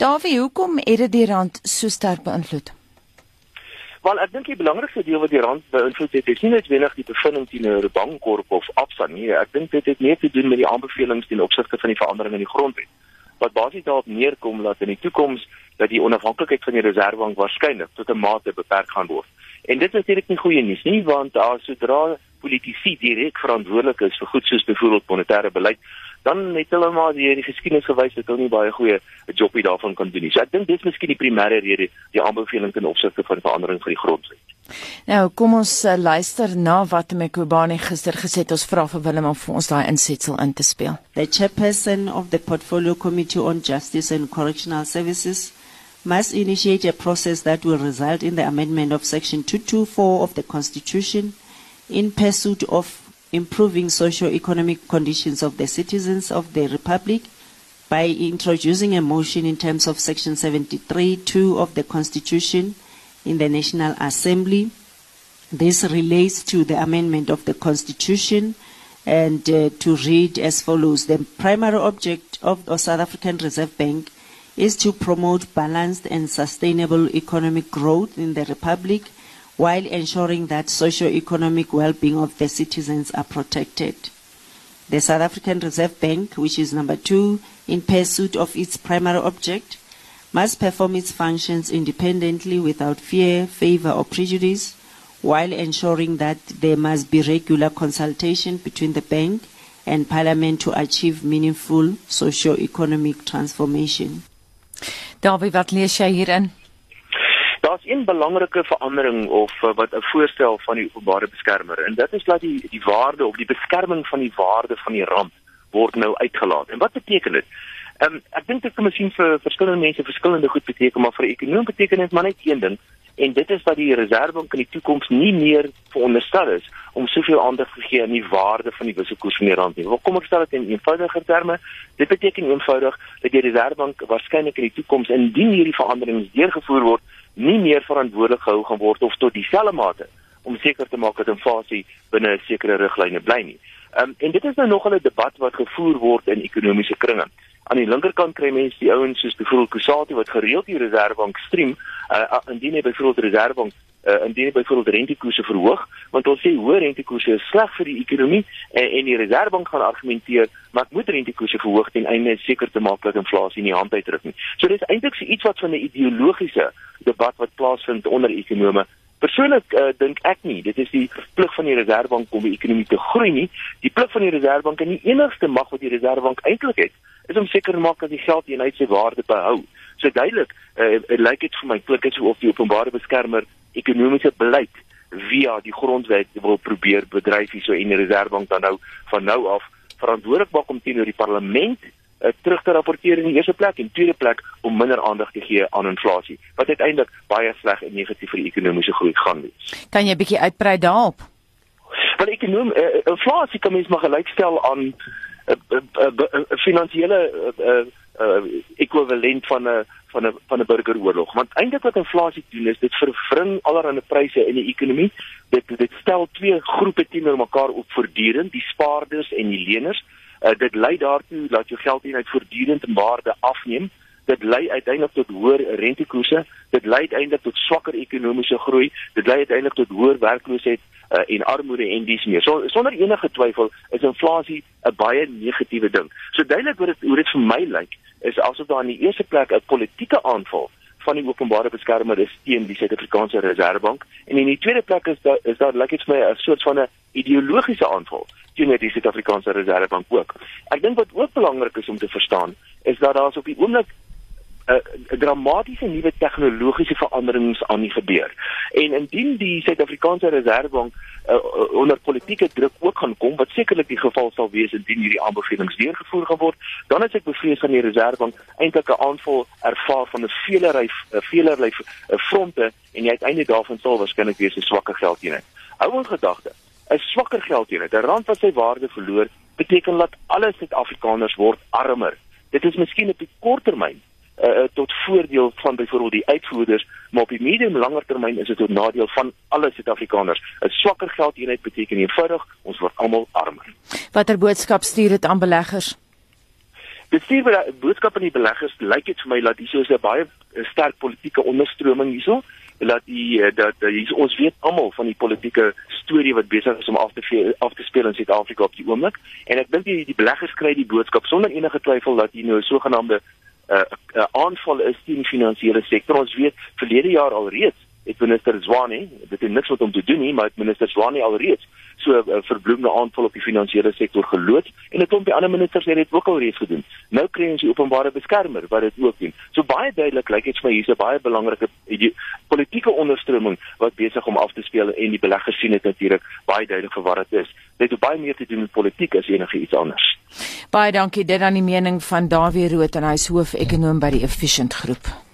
Davie, hoekom het dit die rand so sterk beïnvloed? Wel, ek dink die belangrikste deel wat die rand beïnvloed het, is nie net wenig die bevinding teen 'n bankkorp of Absa nie. Ek dink dit het meer te doen met die aanbevelings ten opsigte van die verandering in die grondwet. Wat basies daarop neerkom dat in die toekoms dat die onafhanklikheid van die Reserwebank waarskynlik tot 'n mate beperk gaan word. En dit is natuurlik nie goeie nuus nie, want as sodra politici direk verantwoordelik is vir goed soos byvoorbeeld monetêre beleid, dan het hulle maar die, die geskiedenis gewys dat hulle nie baie goeie jobie daarvan kan doen nie. So ek dink dis miskien die primêre rede die aanbeveling ten opsigte van verandering vir die grondwet. Nou kom ons uh, luister na wat Mekobane gister gesê het. Ons vra vir Willem om vir ons daai insetsel in te speel. The chairperson of the portfolio committee on justice and correctional services must initiate a process that will result in the amendment of section 224 of the constitution in pursuit of improving socio-economic conditions of the citizens of the Republic by introducing a motion in terms of Section 73.2 of the Constitution in the National Assembly. This relates to the amendment of the Constitution and uh, to read as follows. The primary object of the South African Reserve Bank is to promote balanced and sustainable economic growth in the Republic while ensuring that socio-economic well-being of the citizens are protected. The South African Reserve Bank, which is number two in pursuit of its primary object, must perform its functions independently without fear, favor, or prejudice, while ensuring that there must be regular consultation between the bank and parliament to achieve meaningful socio-economic transformation. Dawie, wat lees jy hierin? Daar's een belangrike verandering of uh, wat 'n voorstel van die openbare beskermer en dit is dat die die waarde of die beskerming van die waarde van die rand word nou uitgelaat. En wat beteken dit? Ehm um, ek dink dit kan miskien vir verskillende mense verskillende goed beteken, maar vir 'n ekonom beteken dit maar net een ding en dit is dat die reservebank in die toekoms nie meer veronderstel is om soveel aandag te gee aan die waarde van die wisselkoers van die rand nie. Wel kom ek stel dit in eenvoudiger terme. Dit beteken eenvoudig dat die reservebank waarskynlik in die toekoms indien hierdie veranderings deurgevoer word, nie meer verantwoordelik gehou gaan word of tot dieselfde mate om seker te maak dat inflasie binne 'n sekere riglyne bly nie. Um, en dit is nou nog 'n debat wat gevoer word in ekonomiese kringe. Aan die linkerkant kry mense die ouens soos byvoorbeeld Kusati wat gereeld die Reserwebank stream, uh, indien hy byvoorbeeld die Reserwebank uh, indien hy byvoorbeeld rentekoerse verhoog, want ons sê hoë rentekoerse is sleg vir die ekonomie en, en die Reserwebank gaan argumenteer maar ek moet rentekoerse verhoog ten einde seker te maak dat inflasie nie hand uitdruk nie. So dis eintlik so iets wat van 'n ideologiese debat wat plaasvind onder ekonome Persoonlik uh, dink ek nie dit is die plig van die Reserwebank om die ekonomie te groei nie. Die plig van die Reserwebank en die enigste mag wat die Reserwebank eintlik het, is om seker te maak dat die geldeenheid sy waarde behou. So duidelik, uh, dit lyk dit vir my klink dit so of die openbare beskermer ekonomiese beleid via die grondwet wil probeer bedryf hier so en die Reserwebank dan nou van nou af verantwoordelik maak om teenoor die parlement uh, terug te rapporteer in die eerste plek en tweede plek om minder aandag te gee aan inflasie wat uiteindelik baie sleg en negatief vir die ekonomiese groei gaan wees. Kan jy 'n bietjie uitbrei daarop? Want ekonom uh, inflasie kan mens maar gelykstel aan finansiële uh, uh, ekwivalent van 'n van 'n van 'n burgeroorlog. Want eintlik wat inflasie doen is dit vervring allerlei pryse in die ekonomie. Dit dit stel twee groepe teenoor mekaar op voortdurend, die spaarders en die leners. Uh, dit lei daartoe dat jou geldeenheid voortdurend in waarde afneem. Dit lei uiteindelik tot hoër rentekoerse. Dit lei uiteindelik tot swakker ekonomiese groei. Dit lei uiteindelik tot hoër werkloosheid uh, en armoede en dis meer. So sonder enige twyfel is inflasie 'n baie negatiewe ding. So duidelik hoe dit hoe dit vir my lyk is asof daar in die eerste plek 'n politieke aanval van die openbare beskermer is teen die Suid-Afrikaanse Reserwebank en in die tweede plek is daar is daar lyk dit vir my 'n soort van 'n ideologiese aanval teen die Suid-Afrikaanse Reserwebank ook. Ek dink wat ook belangrik is om te verstaan is dat daar op die oomblik uh, dramatiese nuwe tegnologiese veranderings aan die gebeur. En indien die Suid-Afrikaanse Reserwebank uh, onder politieke druk ook gaan kom, wat sekerlik die geval sal wees indien hierdie aanbevelings deurgevoer gaan word, dan is ek bevrees van die Reserwebank eintlik 'n aanval ervaar van 'n velery 'n velery fronte en jy uiteindelik daarvan sal waarskynlik wees 'n swakker geldeenheid. Hou in gedagte, 'n swakker geldeenheid, 'n rand wat sy waarde verloor, beteken dat alle Suid-Afrikaners word armer. Dit is miskien op die kort termyn uh, tot voordeel van byvoorbeeld die uitvoerders, maar op die medium langer termyn is dit tot nadeel van alle Suid-Afrikaners. 'n Swakker geldeenheid beteken eenvoudig ons word almal armer. Watter boodskap stuur dit aan beleggers? Dit stuur by die boodskap aan die beleggers lyk dit vir my dat hier so 'n baie sterk politieke onderstroming hierso dat die eh, dat hier ons weet almal van die politieke storie wat besig is om af te af te speel in Suid-Afrika op die oomblik en ek dink die, die beleggers kry die boodskap sonder enige twyfel dat hier nou 'n sogenaamde uh, uh, aanval is teen die finansiële sektor. Ons weet verlede jaar al reeds het minister Zwane, dit het niks met hom te doen nie, maar het minister Zwane al reeds so 'n uh, verbloemde aanval op die finansiële sektor geloods en 'n klompie ander ministers het dit ook al reeds gedoen. Nou kry ons die openbare beskermer wat dit ook doen. So baie duidelik lyk dit vir my hier's 'n baie belangrike politieke onderstroming wat besig om af te speel en die beleggers sien dit natuurlik baie duidelik vir wat dit is. Dit het baie meer te doen met politiek as enige iets anders. Baie dankie dit aan die mening van Dawie Rood en hy is hoof-ekonoom by die Efficient Groep.